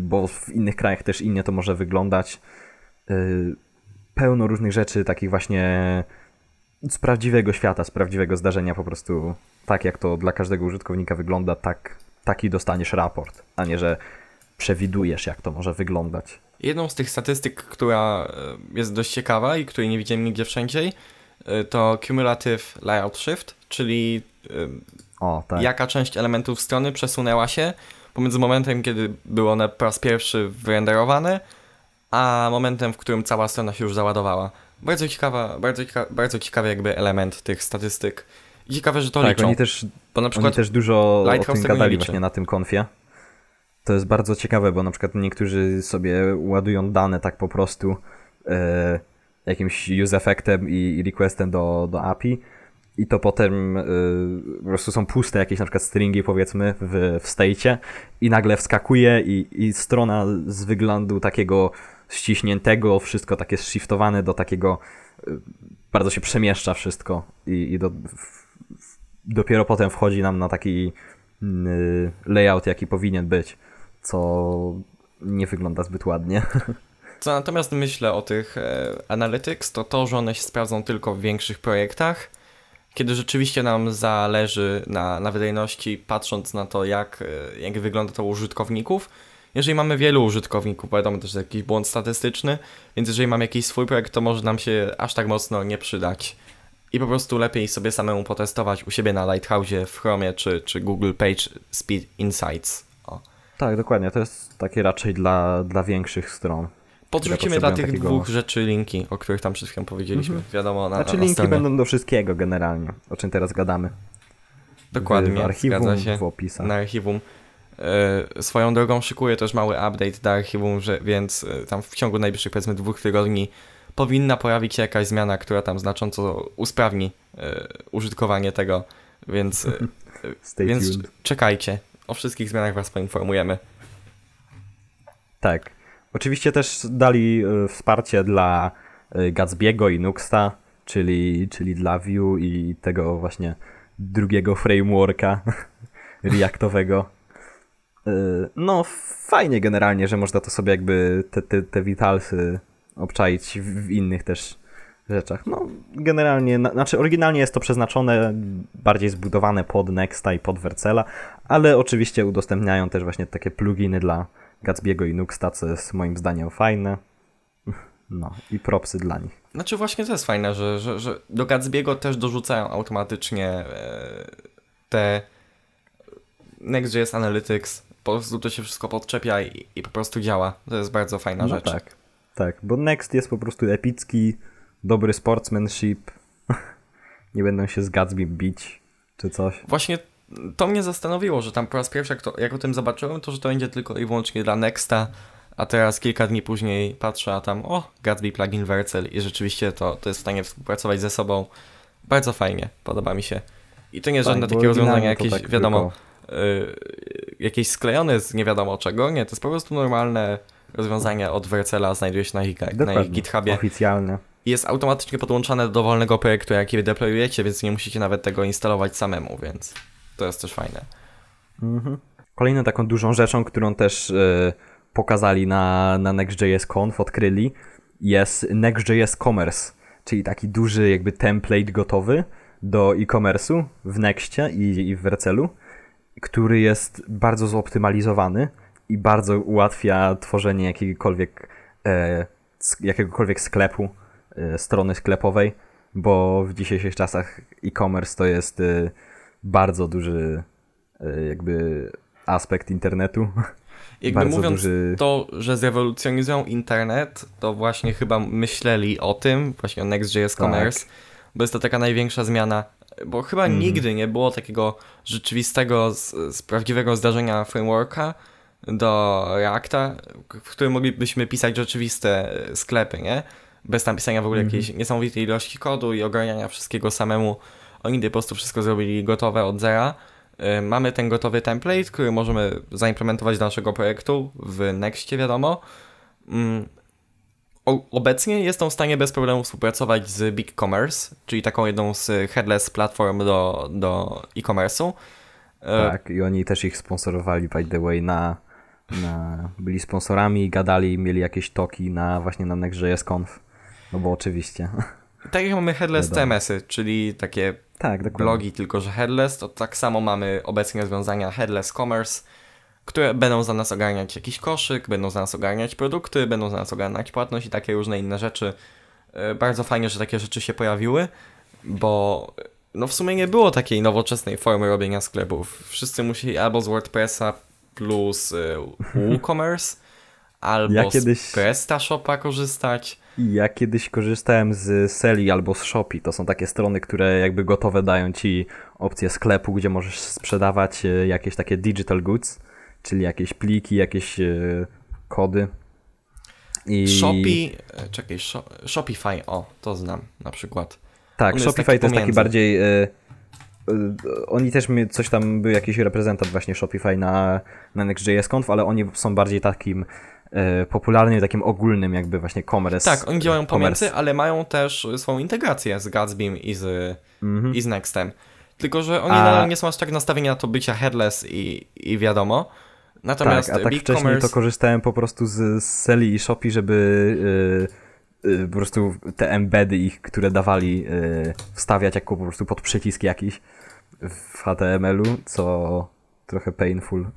bo w innych krajach też innie to może wyglądać. Y, Pełno różnych rzeczy, takich właśnie z prawdziwego świata, z prawdziwego zdarzenia, po prostu tak jak to dla każdego użytkownika wygląda, tak, taki dostaniesz raport, a nie że przewidujesz, jak to może wyglądać. Jedną z tych statystyk, która e, jest dość ciekawa i której nie widziałem nigdzie wszędzie, to Cumulative Layout Shift, czyli O, tak. jaka część elementów strony przesunęła się pomiędzy momentem, kiedy były one po raz pierwszy wyrenderowane, a momentem, w którym cała strona się już załadowała. Bardzo ciekawa, bardzo, cieka bardzo ciekawy jakby element tych statystyk. I ciekawe, że to tak, liczą. oni też bo na Oni przykład też dużo o Lighthouse tym tego nie gadali właśnie na tym konfie. To jest bardzo ciekawe, bo na przykład niektórzy sobie ładują dane tak po prostu e, jakimś use effectem i, i requestem do, do API i to potem e, po prostu są puste jakieś na przykład stringi powiedzmy w, w state'cie i nagle wskakuje i, i strona z wyglądu takiego ściśniętego, wszystko takie shiftowane do takiego e, bardzo się przemieszcza wszystko i, i do, w, dopiero potem wchodzi nam na taki mm, layout, jaki powinien być, co nie wygląda zbyt ładnie. Co natomiast myślę o tych e, analytics, to to, że one się sprawdzą tylko w większych projektach, kiedy rzeczywiście nam zależy na, na wydajności, patrząc na to, jak, e, jak wygląda to u użytkowników. Jeżeli mamy wielu użytkowników, wiadomo też jest jakiś błąd statystyczny, więc jeżeli mamy jakiś swój projekt, to może nam się aż tak mocno nie przydać. I po prostu lepiej sobie samemu potestować u siebie na Lighthouse'ie, w Chromie czy, czy Google Page Speed Insights. O. tak, dokładnie. To jest takie raczej dla, dla większych stron. Podrzucimy dla tych takiego- dwóch rzeczy linki, o których tam przed chwilą powiedzieliśmy. Wiadomo, na, Znaczy na linki będą do wszystkiego generalnie, o czym teraz gadamy. Dokładnie, w archiwum, zgadza się. w opisach. Na archiwum. E, swoją drogą szykuję też mały update do archiwum, że, więc e, tam w ciągu najbliższych powiedzmy dwóch tygodni powinna pojawić się jakaś zmiana, która tam znacząco usprawni e, użytkowanie tego, więc, Stay więc tuned. czekajcie. O wszystkich zmianach was poinformujemy. Tak. Oczywiście też dali e, wsparcie dla e, Gatsby'ego i Nuxta, czyli, czyli dla Vue i tego właśnie drugiego frameworka reactowego. Yy, no, fajnie generalnie, że można to sobie jakby te, te, te Vitalsy obczaić w, w innych też rzeczach. No, generalnie, na, znaczy oryginalnie jest to przeznaczone, bardziej zbudowane pod Nexta i pod Vercela, ale oczywiście udostępniają też właśnie takie pluginy dla Gatsby'ego i co jest moim zdaniem fajne. No i propsy dla nich. Znaczy właśnie to jest fajne, że, że, że do Gatsby'ego też dorzucają automatycznie e, te Next.js Analytics. Po prostu to się wszystko podczepia i, i po prostu działa. To jest bardzo fajna No rzecz. tak, tak, bo Next jest po prostu epicki, dobry sportsmanship. Nie będą się z Gatsby bić czy coś. Właśnie to mnie zastanowiło, że tam po raz pierwszy jak, to, jak o tym zobaczyłem, to że to będzie tylko i wyłącznie dla Nexta, a teraz kilka dni później patrzę, a tam o, Gatsby plugin Vercel i rzeczywiście to, to jest w stanie współpracować ze sobą. Bardzo fajnie, podoba mi się. I to nie jest Tak, żadne takie to jakieś, tak wiadomo, y, jakieś sklejone z nie wiadomo czego, nie, to jest po prostu normalne rozwiązanie od Vercela, znajduje się na ich, na ich GitHubie oficjalne. i jest automatycznie podłączane do dowolnego projektu, jaki deployujecie, więc nie musicie nawet tego instalować samemu, więc to jest też fajne. Mhm. Kolejną taką dużą rzeczą, którą też e, pokazali na, na Next.js Conf, odkryli, jest Next.js Commerce, czyli taki duży jakby template gotowy do e-commerce'u w Nextie i, i w Vercelu, który jest bardzo zoptymalizowany i bardzo ułatwia tworzenie jakiegokolwiek, e, jakiegokolwiek sklepu, e, strony sklepowej, bo w dzisiejszych czasach e-commerce to jest e, bardzo duży e, jakby aspekt internetu. Jakby Bardzo mówiąc duży- to, że zrewolucjonizują internet, to właśnie chyba myśleli o tym, właśnie o Next.js Tak. Commerce, bo jest to taka największa zmiana, bo chyba Mhm. nigdy nie było takiego rzeczywistego, z, z prawdziwego zdarzenia frameworka do Reacta, w którym moglibyśmy pisać rzeczywiste e, sklepy, nie? Bez tam pisania w ogóle Mhm. jakiejś niesamowitej ilości kodu i ogarniania wszystkiego samemu. Oni po prostu wszystko zrobili gotowe od zera. Y, Mamy ten gotowy template, który możemy zaimplementować do naszego projektu w Nextie, wiadomo. Mm, Obecnie jest on w stanie bez problemu współpracować z BigCommerce, czyli taką jedną z headless platform do, do e-commerce'u. Y, Tak, i oni też ich sponsorowali, by the way, na, na byli sponsorami, gadali, mieli jakieś toki na właśnie na Next.js Conf. No bo oczywiście. Tak jak mamy headless Wiadomo. CMS-y, czyli takie tak, blogi, tylko że headless, to tak samo mamy obecnie rozwiązania headless commerce, które będą za nas ogarniać jakiś koszyk, będą za nas ogarniać produkty, będą za nas ogarniać płatność i takie różne inne rzeczy. E, Bardzo fajnie, że takie rzeczy się pojawiły, bo e, no w sumie nie było takiej nowoczesnej formy robienia sklepów. Wszyscy musieli albo z WordPressa plus e, WooCommerce, albo Ja kiedyś- z PrestaShopa korzystać. Ja kiedyś korzystałem z Seli albo z Shopee. To są takie strony, które jakby gotowe dają ci opcję sklepu, gdzie możesz sprzedawać e, jakieś takie digital goods, czyli jakieś pliki, jakieś e, kody. I... Shopee, e, czekaj, Sho- Shopify, o, to znam na przykład. Tak, On Shopify taki to jest taki bardziej. Oni też mi coś tam był jakiś reprezentant właśnie Shopify na, na Next.js Conf, ale oni są bardziej takim popularnym, takim ogólnym jakby właśnie commerce. Tak, oni działają e, pomiędzy, ale mają też swoją integrację z Gatsbym i z, Mhm. i z Nextem. Tylko, że oni A- nadal nie są aż tak nastawieni na to bycia headless i, i wiadomo. Natomiast tak, a tak Big wcześniej Commerce... to korzystałem po prostu z, z Seli i Shopee, żeby e, e, po prostu te embedy ich, które dawali, e, wstawiać jako po prostu pod przycisk jakiś w HTML-u, co trochę painful.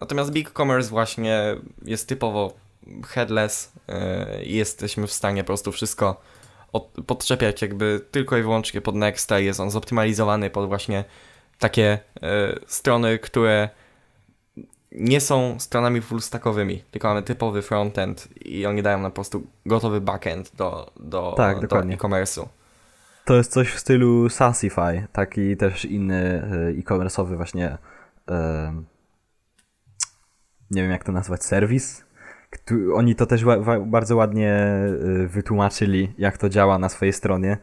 Natomiast Big Commerce właśnie jest typowo headless yy, i jesteśmy w stanie po prostu wszystko od, podczepiać jakby tylko i wyłącznie pod Nexta jest on zoptymalizowany pod właśnie takie yy, strony, które nie są stronami fullstackowymi, tylko mamy typowy frontend i oni dają nam po prostu gotowy backend do, do, Tak, do e-commerce'u. To jest coś w stylu Sassify, taki też inny e, e-commerce'owy właśnie e, nie wiem jak to nazwać, serwis. Oni to też bardzo ładnie e, wytłumaczyli, jak to działa na swojej stronie,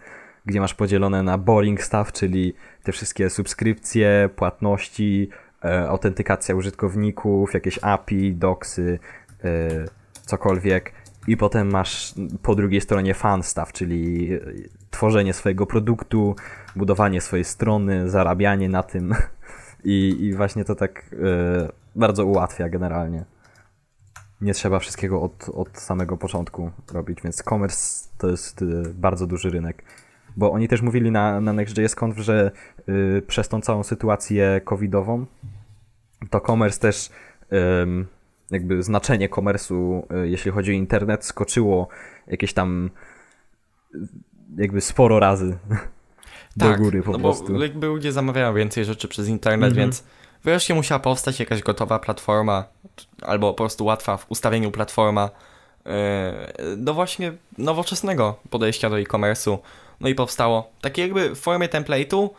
gdzie masz podzielone na boring stuff, czyli te wszystkie subskrypcje, płatności, e, autentykacja użytkowników, jakieś API, docsy, e, cokolwiek. I potem masz po drugiej stronie fan stuff, czyli e, tworzenie swojego produktu, budowanie swojej strony, zarabianie na tym I, i właśnie to tak bardzo ułatwia generalnie. Nie trzeba wszystkiego od, od samego początku robić, więc commerce to jest e, bardzo duży rynek. Bo oni też mówili na, na Next.js.conf, że y, przez tą całą sytuację covidową to commerce też jakby znaczenie komersu, y, jeśli chodzi o internet, skoczyło jakieś tam y, jakby sporo razy do góry po no prostu. Bo jakby ludzie zamawiają więcej rzeczy przez internet, Mhm. więc wreszcie musiała powstać jakaś gotowa platforma, albo po prostu łatwa w ustawieniu platforma yy, do właśnie nowoczesnego podejścia do e-commerce'u. No i powstało takie jakby w formie template'u,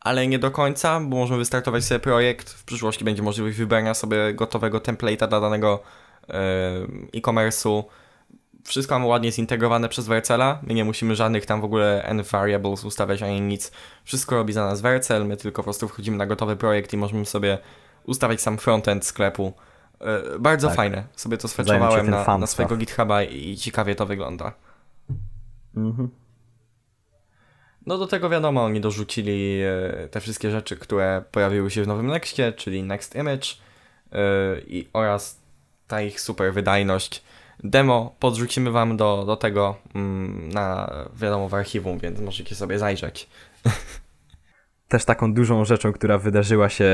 ale nie do końca, bo możemy wystartować sobie projekt. W przyszłości będzie możliwość wybrania sobie gotowego template'a dla danego yy, e-commerce'u. Wszystko mamy ładnie zintegrowane przez Vercela. My nie musimy żadnych tam w ogóle env variables ustawiać ani nic. Wszystko robi za nas Vercel. My tylko po prostu wchodzimy na gotowy projekt i możemy sobie ustawiać sam frontend sklepu. Yy, bardzo Tak. fajne. Sobie to tym na, na swojego. GitHuba i ciekawie to wygląda. Mhm. No do tego wiadomo, oni dorzucili e, te wszystkie rzeczy, które pojawiły się w nowym Nextie, czyli Next Image e, i oraz ta ich super wydajność. Demo podrzucimy wam do, do tego mm, na wiadomo w archiwum, więc możecie sobie zajrzeć. Też taką dużą rzeczą, która wydarzyła się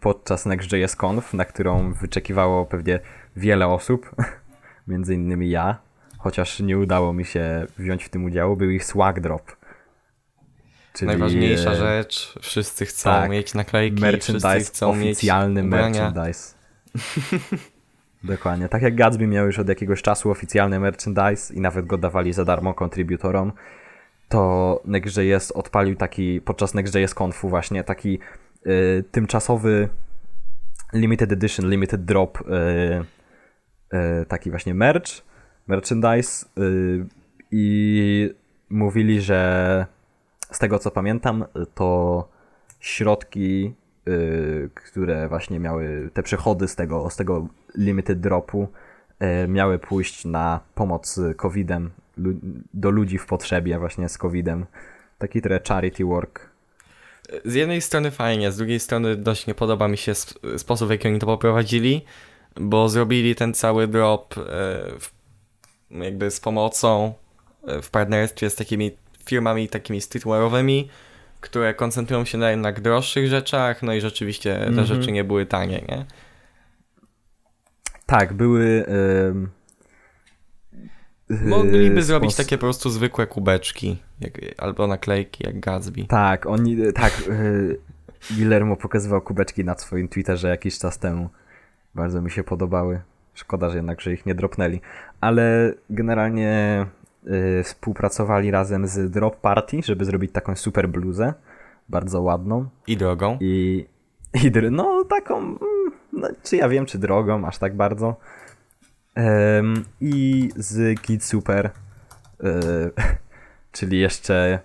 podczas Next.js.conf, na którą wyczekiwało pewnie wiele osób, między innymi ja, chociaż nie udało mi się wziąć w tym udziału, był ich swag drop. Czyli Najważniejsza rzecz, wszyscy chcą tak, mieć naklejki, wszyscy merchandise, chcą oficjalny mieć merchandise. Dokładnie. Tak jak Gatsby miał już od jakiegoś czasu oficjalny merchandise i nawet go dawali za darmo kontrybutorom, to Next.js odpalił taki, podczas Next.js Confu właśnie taki y, tymczasowy limited edition, limited drop, y, y, taki właśnie merch, merchandise y, i mówili, że z tego co pamiętam, to środki, y, które właśnie miały te przychody z tego, z tego limited dropu, y, miały pójść na pomoc COVID-em, do ludzi w potrzebie właśnie z COVID-em. Taki trochę charity work. Z jednej strony fajnie, z drugiej strony dość nie podoba mi się sp- sposób, w jaki oni to poprowadzili, bo zrobili ten cały drop e, jakby z pomocą e, w partnerstwie z takimi firmami takimi streetwearowymi, które koncentrują się na jednak droższych rzeczach, no i rzeczywiście te Mhm. rzeczy nie były tanie, nie? Tak, były... ym, Mogliby yy, zrobić takie po prostu zwykłe kubeczki, jak, albo naklejki jak Gatsby. Tak, oni, tak, yy, Guillermo pokazywał kubeczki na swoim Twitterze jakiś czas temu. Bardzo mi się podobały. Szkoda, że jednak, że ich nie dropnęli. Ale generalnie yy, współpracowali razem z Drop Party, żeby zrobić taką super bluzę. Bardzo ładną. I drogą. I, i no taką, mm, no, czy ja wiem, czy drogą, aż tak bardzo. Em, I z Kid Super, e, czyli jeszcze,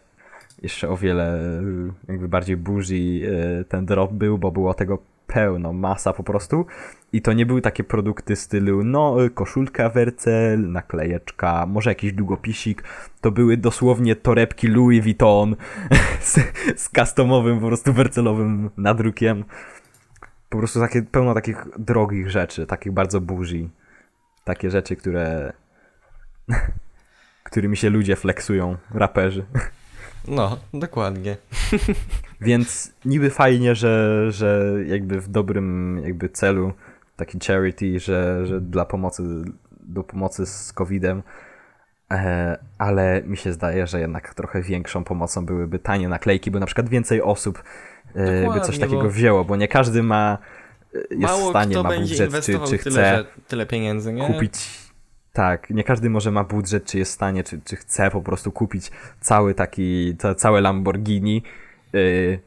jeszcze o wiele e, jakby bardziej burzy e, ten drop był, bo było tego pełno, masa po prostu. I to nie były takie produkty stylu, no, koszulka Wercel, naklejeczka, może jakiś długopisik. To były dosłownie torebki Louis Vuitton z, z customowym, po prostu wercelowym nadrukiem. Po prostu takie, pełno takich drogich rzeczy, takich bardzo burzy. Takie rzeczy, które... którymi się ludzie flexują, raperzy. No, dokładnie. Więc niby fajnie, że, że jakby w dobrym jakby celu, taki charity, że, że dla pomocy, do pomocy z COVID-em, e, ale mi się zdaje, że jednak trochę większą pomocą byłyby tanie naklejki, bo na przykład więcej osób e, by Dokładnie, coś takiego bo- wzięło, bo nie każdy ma e, jest Mało w stanie, ma budżet, czy, czy tyle, chce że, tyle pieniędzy, nie? kupić. Tak, nie każdy może ma budżet, czy jest w stanie, czy, czy chce po prostu kupić cały taki, ca, całe Lamborghini. y,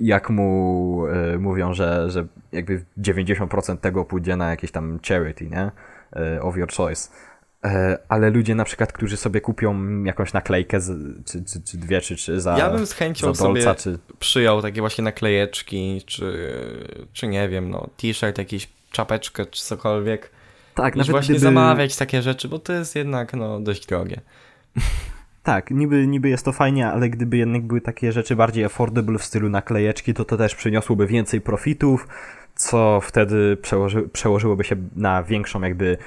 jak mu y, mówią, że, że jakby 90% tego pójdzie na jakieś tam charity, nie? Y, of your choice. Y, ale ludzie na przykład, którzy sobie kupią jakąś naklejkę, z, czy, czy, czy dwie, czy trzy za, Ja bym z chęcią dolca, sobie czy... przyjął takie właśnie naklejeczki, czy, czy nie wiem, no, t-shirt, jakiś czapeczkę, czy cokolwiek. Tak, Niż nawet właśnie gdyby... zamawiać takie rzeczy, bo to jest jednak, no, dość drogie. Tak, niby, niby jest to fajnie, ale gdyby jednak były takie rzeczy bardziej affordable w stylu naklejeczki, to to też przyniosłoby więcej profitów, co wtedy przełoży, przełożyłoby się na większą jakby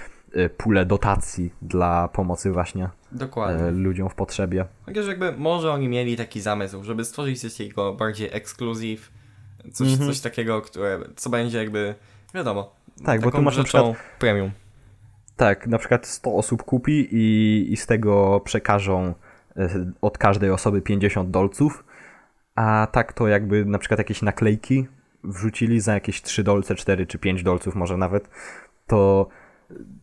pulę dotacji dla pomocy właśnie Dokładnie. e, ludziom w potrzebie. Chociaż jakby może oni mieli taki zamysł, żeby stworzyć coś takiego bardziej ekskluzyw, coś, Mhm. coś takiego, które, co będzie jakby, wiadomo, Tak, bo tu masz na przykład- premium. Tak, na przykład 100 osób kupi i, i z tego przekażą e, od każdej osoby 50 dolców, a tak to jakby na przykład jakieś naklejki wrzucili za jakieś 3 dolce, 4 czy 5 dolców może nawet, to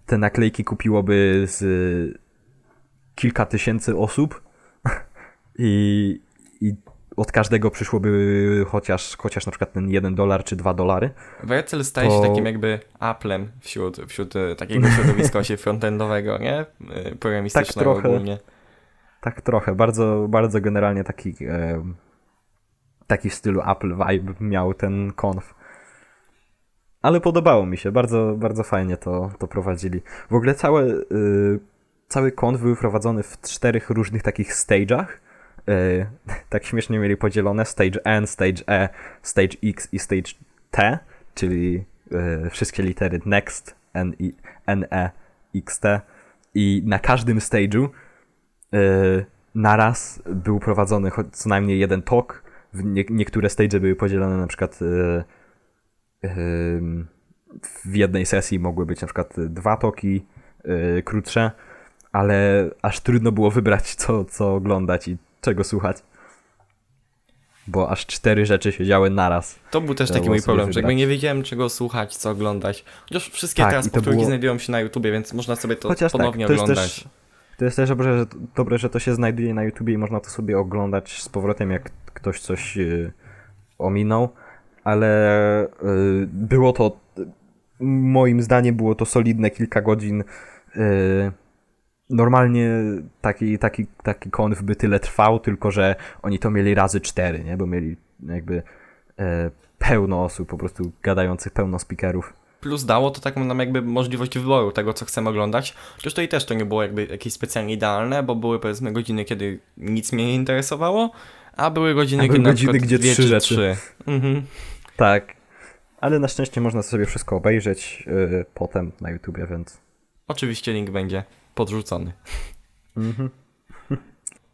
te naklejki kupiłoby z kilka tysięcy osób i, i od każdego przyszłoby chociaż, chociaż na przykład ten 1 dolar czy 2 dolary. Wercel staje To- się takim jakby Applem wśród, wśród e, takiego środowiska się frontendowego, nie? E, Programistycznego Tak trochę. ogólnie. Tak trochę, bardzo, bardzo generalnie taki, e, taki w stylu Apple vibe miał ten konf. Ale podobało mi się, bardzo, bardzo fajnie to, to prowadzili. W ogóle całe, y, cały konf był prowadzony w czterech różnych takich stage'ach. Y, tak śmiesznie mieli podzielone stage N, stage E, stage X i stage T, czyli y, wszystkie litery next, N, I, N, E, X, T. I na każdym stage'u y, naraz był prowadzony co najmniej jeden. W nie, niektóre stage były podzielone na przykład y, w jednej sesji mogły być na przykład dwa toki y, krótsze, ale aż trudno było wybrać co, co oglądać i czego słuchać. Bo aż cztery rzeczy się działy naraz. To był też taki mój problem, że jakby wybrać. nie wiedziałem czego słuchać, co oglądać. Chociaż wszystkie Tak, teraz to powtórki było- znajdują się na YouTubie, więc można sobie to Chociaż tak, ponownie to jest oglądać. też- To jest też dobre że, dobre, że to się znajduje na YouTubie i można to sobie oglądać z powrotem, jak ktoś coś y, ominął, ale y, było to, moim zdaniem było to solidne kilka godzin. Y, normalnie taki, taki, taki konf by tyle trwał, tylko że oni to mieli razy cztery, nie? bo mieli jakby e, pełno osób, po prostu gadających, pełno speakerów. Plus dało to taką nam jakby możliwość wyboru tego, co chcemy oglądać. Chociaż tutaj też to nie było jakby jakieś specjalnie idealne, bo były powiedzmy godziny, kiedy nic mnie nie interesowało, a były godziny, A były kiedy godziny, gdzie dwie trzy czy rzeczy. trzy. Mhm. Tak. Ale na szczęście można sobie wszystko obejrzeć y, potem na YouTubie, więc. Oczywiście link będzie podrzucony. Mhm.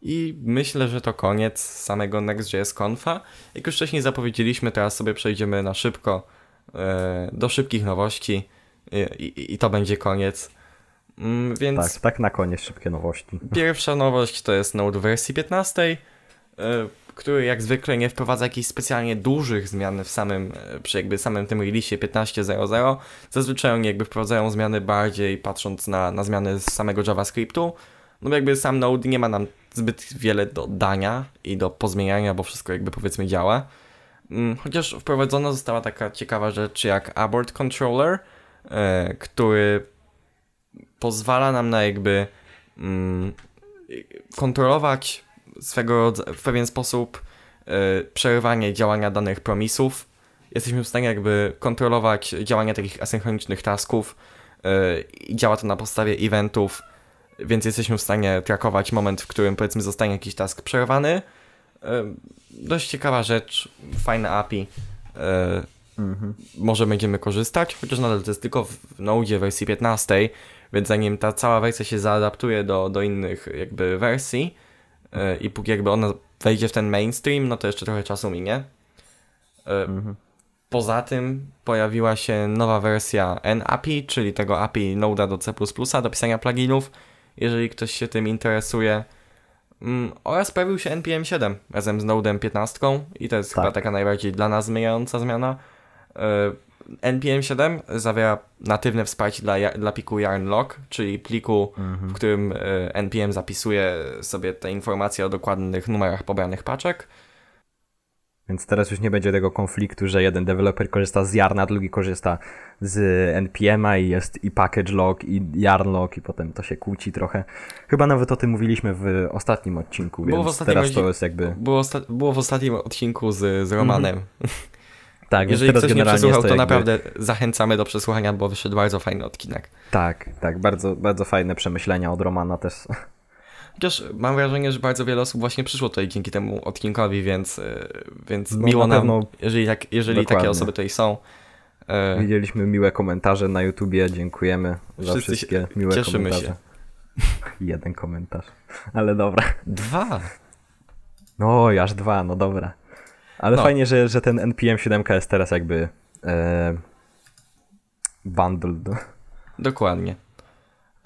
I myślę, że to koniec samego Next.js Confa. Jak już wcześniej zapowiedzieliśmy, teraz sobie przejdziemy na szybko e, do szybkich nowości i, i, i to będzie koniec. Mm, więc Tak, tak na koniec szybkie nowości. Pierwsza nowość to jest Node wersji 15, e, który jak zwykle nie wprowadza jakichś specjalnie dużych zmian w samym, e, przy jakby samym tym releasie 15.00. Zazwyczaj oni jakby wprowadzają zmiany bardziej patrząc na, na zmiany z samego JavaScriptu. No jakby sam Node nie ma nam zbyt wiele do dania i do pozmieniania, bo wszystko jakby powiedzmy działa. Mm, Chociaż wprowadzona została taka ciekawa rzecz jak Abort Controller, e, który pozwala nam na jakby mm, kontrolować swego w pewien sposób e, przerywanie działania danych promisów. Jesteśmy w stanie jakby kontrolować działania takich asynchronicznych tasków e, i działa to na podstawie eventów, więc jesteśmy w stanie trakować moment, w którym powiedzmy zostanie jakiś task przerwany. E, dość ciekawa rzecz, fajne API. Mhm. może będziemy korzystać, chociaż nadal to jest tylko w Node wersji 15, więc zanim ta cała wersja się zaadaptuje do, do innych jakby wersji i póki jakby ona wejdzie w ten mainstream, no to jeszcze trochę czasu minie. E, Mhm. Poza tym pojawiła się nowa wersja NAPI, czyli tego API Node'a do C++ do pisania pluginów, jeżeli ktoś się tym interesuje. Mm, oraz pojawił się NPM 7 razem z Node'em 15 i to jest Tak. chyba taka najbardziej dla nas zmieniająca zmiana. E, NPM 7 zawiera natywne wsparcie dla, dla pliku yarn.log, czyli pliku, w którym e, NPM zapisuje sobie te informacje o dokładnych numerach pobranych paczek. Więc teraz już nie będzie tego konfliktu, że jeden deweloper korzysta z Yarna, drugi korzysta z NPM-a i jest i package log, i yarn log, i potem to się kłóci trochę. Chyba nawet o tym mówiliśmy w ostatnim odcinku, Było więc w ostatnim teraz to odcinku. jest jakby. Było, było w ostatnim odcinku z, z Romanem. Tak, Jeżeli ktoś nie przesłuchał, to jakby... naprawdę zachęcamy do przesłuchania, bo wyszedł bardzo fajny odcinek. Tak, tak, bardzo, bardzo fajne przemyślenia od Romana też. Chociaż mam wrażenie, że bardzo wiele osób właśnie przyszło tutaj dzięki temu odcinkowi, więc, e, więc No, miło na nam, pewno- jeżeli, tak, jeżeli takie osoby tutaj są. E, Widzieliśmy miłe komentarze na YouTubie, dziękujemy za Wszyscy się- wszystkie miłe cieszymy komentarze. Jeden komentarz, ale dobra. Dwa. No, aż dwa, no dobra. Ale No. fajnie, że, że ten NPM 7 jest teraz jakby e, bundled. Dokładnie.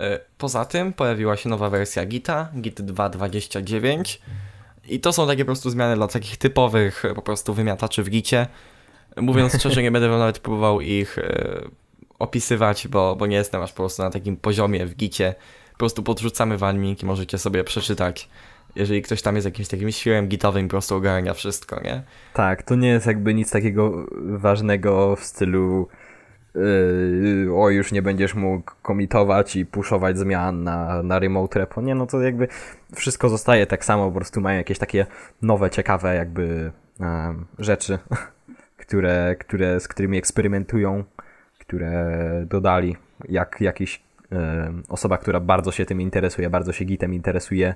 E, Poza tym pojawiła się nowa wersja Gita, Git 2.29 i to są takie po prostu zmiany dla takich typowych po prostu wymiataczy w Gicie. Mówiąc szczerze, nie będę nawet próbował ich e, opisywać, bo, bo nie jestem aż po prostu na takim poziomie w Gicie. Po prostu podrzucamy wam link i możecie sobie przeczytać. Jeżeli ktoś tam jest jakimś takim świrem gitowym, po prostu ogarnia wszystko, nie? Tak, to nie jest jakby nic takiego ważnego w stylu yy, o już nie będziesz mógł komitować i puszować zmian na, na remote repo. Nie, no to jakby wszystko zostaje tak samo, po prostu mają jakieś takie nowe, ciekawe jakby em, rzeczy, które, które, z którymi eksperymentują, które dodali, jak jakiś em, osoba, która bardzo się tym interesuje, bardzo się gitem interesuje,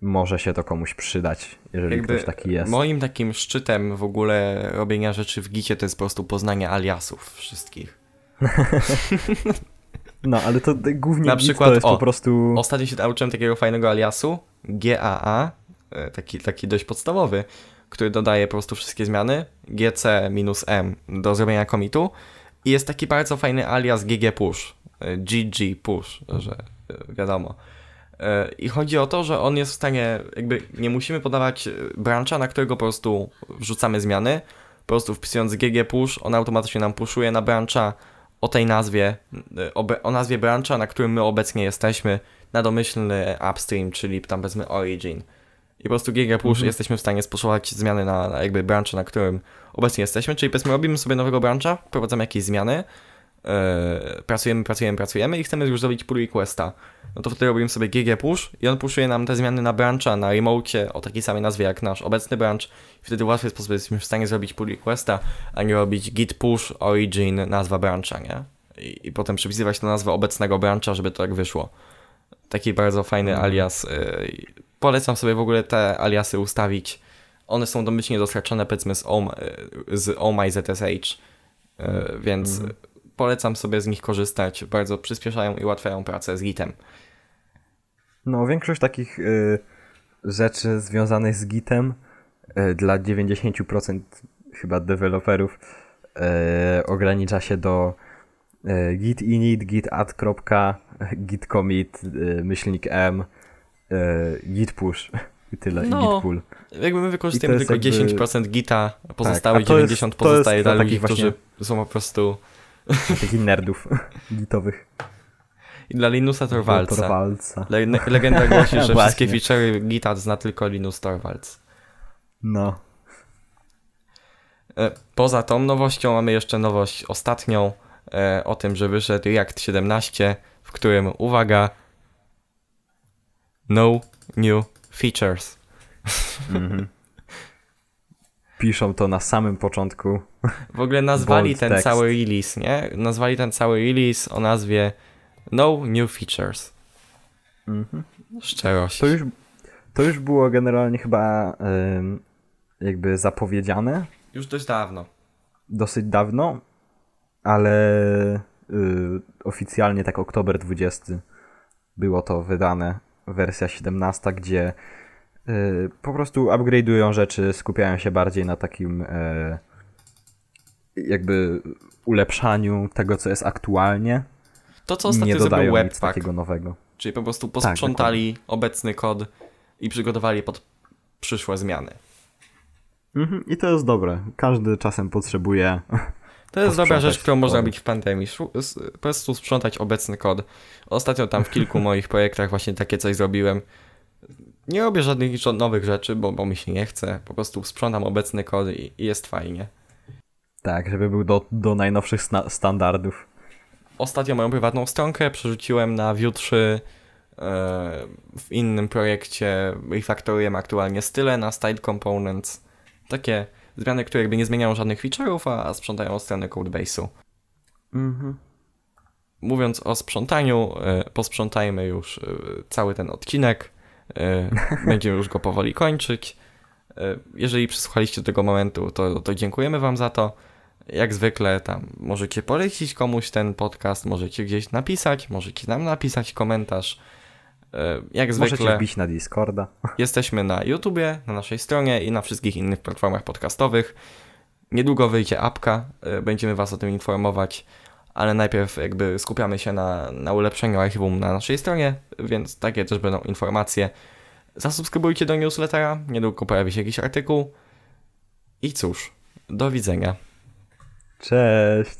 może się to komuś przydać, jeżeli Jakby ktoś taki jest. Moim takim szczytem w ogóle robienia rzeczy w Gicie to jest po prostu poznanie aliasów wszystkich. No, ale to głównie Na przykład, to jest o, po prostu... Ostatnio się nauczyłem takiego fajnego aliasu, GAA, e, taki, taki dość podstawowy, który dodaje po prostu wszystkie zmiany, GC-M do zrobienia commitu i jest taki bardzo fajny alias GG push, e, GG push, że e, wiadomo. I chodzi o to, że on jest w stanie, jakby nie musimy podawać e, brancha, na którego po prostu wrzucamy zmiany, po prostu wpisując GG push, on automatycznie nam pushuje na brancha o tej nazwie, e, o nazwie brancha, na którym my obecnie jesteśmy, na domyślny upstream, czyli tam powiedzmy origin. I po prostu GG push jesteśmy w stanie spuszować zmiany na, na jakby brancha, na którym obecnie jesteśmy, czyli powiedzmy robimy sobie nowego brancha, wprowadzamy jakieś zmiany, pracujemy, pracujemy, pracujemy i chcemy już zrobić pull requesta. No to wtedy robimy sobie GG push i on pushuje nam te zmiany na brancha, na remote o takiej samej nazwie jak nasz obecny branch i wtedy w łatwy sposób jesteśmy w stanie zrobić pull requesta, a nie robić git push origin nazwa brancha, nie? I, i potem przypisywać tę nazwę obecnego brancha, żeby to tak wyszło. Taki bardzo fajny alias. y, polecam sobie w ogóle te aliasy ustawić. One są domyślnie dostarczone powiedzmy z, OM, y, z OMI ZSH, y, więc polecam sobie z nich korzystać. Bardzo przyspieszają i ułatwiają pracę z gitem. No, większość takich y, rzeczy związanych z Gitem y, dla 90% chyba deweloperów y, ogranicza się do y, git init, git add, git commit, y, myślnik m, y, git push i tyle, No. i git pull. Jakby my wykorzystujemy tylko jakby- 10% gita, pozostałe a to jest- 90% to jest pozostaje dla ludzi, takich którzy właśnie- są po prostu... Takich nerdów gitowych. I dla Linusa Torvalca. Torvalca. Le legenda głosi, że wszystkie feature'y Gita zna tylko Linus Torvalds. No. E, Poza tą nowością mamy jeszcze nowość ostatnią e, o tym, że wyszedł React 17, w którym, uwaga, no new features. Mhm. Piszą to na samym początku. W ogóle nazwali ten tekst. cały release, nie? Nazwali ten cały release o nazwie no new features. Mhm. Szczerość. To już, to już było generalnie chyba ym, jakby zapowiedziane Już dość dawno. dosyć dawno, ale y, oficjalnie tak oktober 20 było to wydane, wersja 17, gdzie po prostu upgrade'ują rzeczy, skupiają się bardziej na takim e, jakby ulepszaniu tego, co jest aktualnie. To, co Nie ostatnio zrobił dodają nic Webpack, takiego nowego. czyli po prostu Tak, posprzątali obecny kod i przygotowali pod przyszłe zmiany. Mhm, I to jest dobre. Każdy czasem potrzebuje. To jest dobra rzecz, którą można robić w pandemii. Po prostu sprzątać obecny kod. Ostatnio tam w kilku moich projektach właśnie takie coś zrobiłem. Nie robię żadnych nowych rzeczy, bo, bo mi się nie chce. Po prostu sprzątam obecny kod i, i jest fajnie. Tak, żeby był do, do najnowszych standardów. Ostatnio moją prywatną stronkę przerzuciłem na Vue 3. e, W innym projekcie refaktoruję aktualnie style na Style Components. Takie zmiany, które jakby nie zmieniają żadnych feature'ów, a sprzątają stronę codebase'u. Mhm. Mówiąc o sprzątaniu, e, posprzątajmy już e, cały ten odcinek. E, Będziemy już go powoli kończyć. E, Jeżeli przesłuchaliście tego momentu, to, to dziękujemy Wam za to. Jak zwykle tam możecie polecić komuś ten podcast, możecie gdzieś napisać, możecie nam napisać komentarz. E, Jak Możecie zwykle wbić na Discorda. jesteśmy na YouTubie, na naszej stronie i na wszystkich innych platformach podcastowych. Niedługo wyjdzie apka, będziemy Was o tym informować, ale najpierw jakby skupiamy się na, na ulepszeniu archiwum na naszej stronie, więc takie też będą informacje. Zasubskrybujcie do newslettera, niedługo pojawi się jakiś artykuł. I cóż, do widzenia. Cześć!